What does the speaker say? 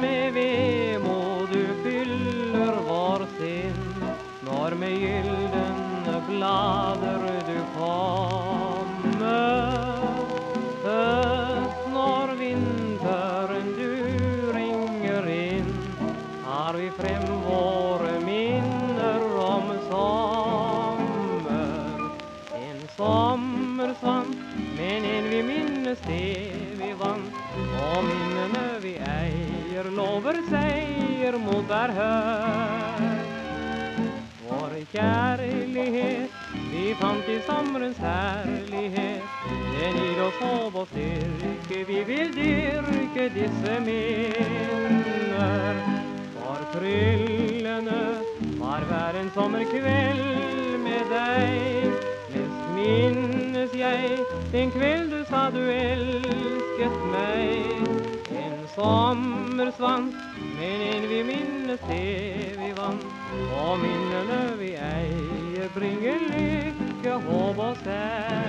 Med vemod du fyller vår sinn, når med gyldne blader du kommer. Høst når vinteren du ringer inn, tar vi frem våre minner om sommer. En sommersvant, men en det vi vant. Og minnene vi eier, lover seier mot hver høst. Vår kjærlighet vi fant i sommerens herlighet. Den gir oss håp og styrke, vi vil dyrke disse minner. For tryllende var hver en sommerkveld med deg. Mest minnes jeg den kveld du sa du elsket meg. En sommersvant, men en vi minnes det vi vant. Og minnene vi eier, bringer lykke, håp og seier.